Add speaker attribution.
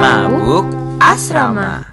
Speaker 1: Mabuk Asrama.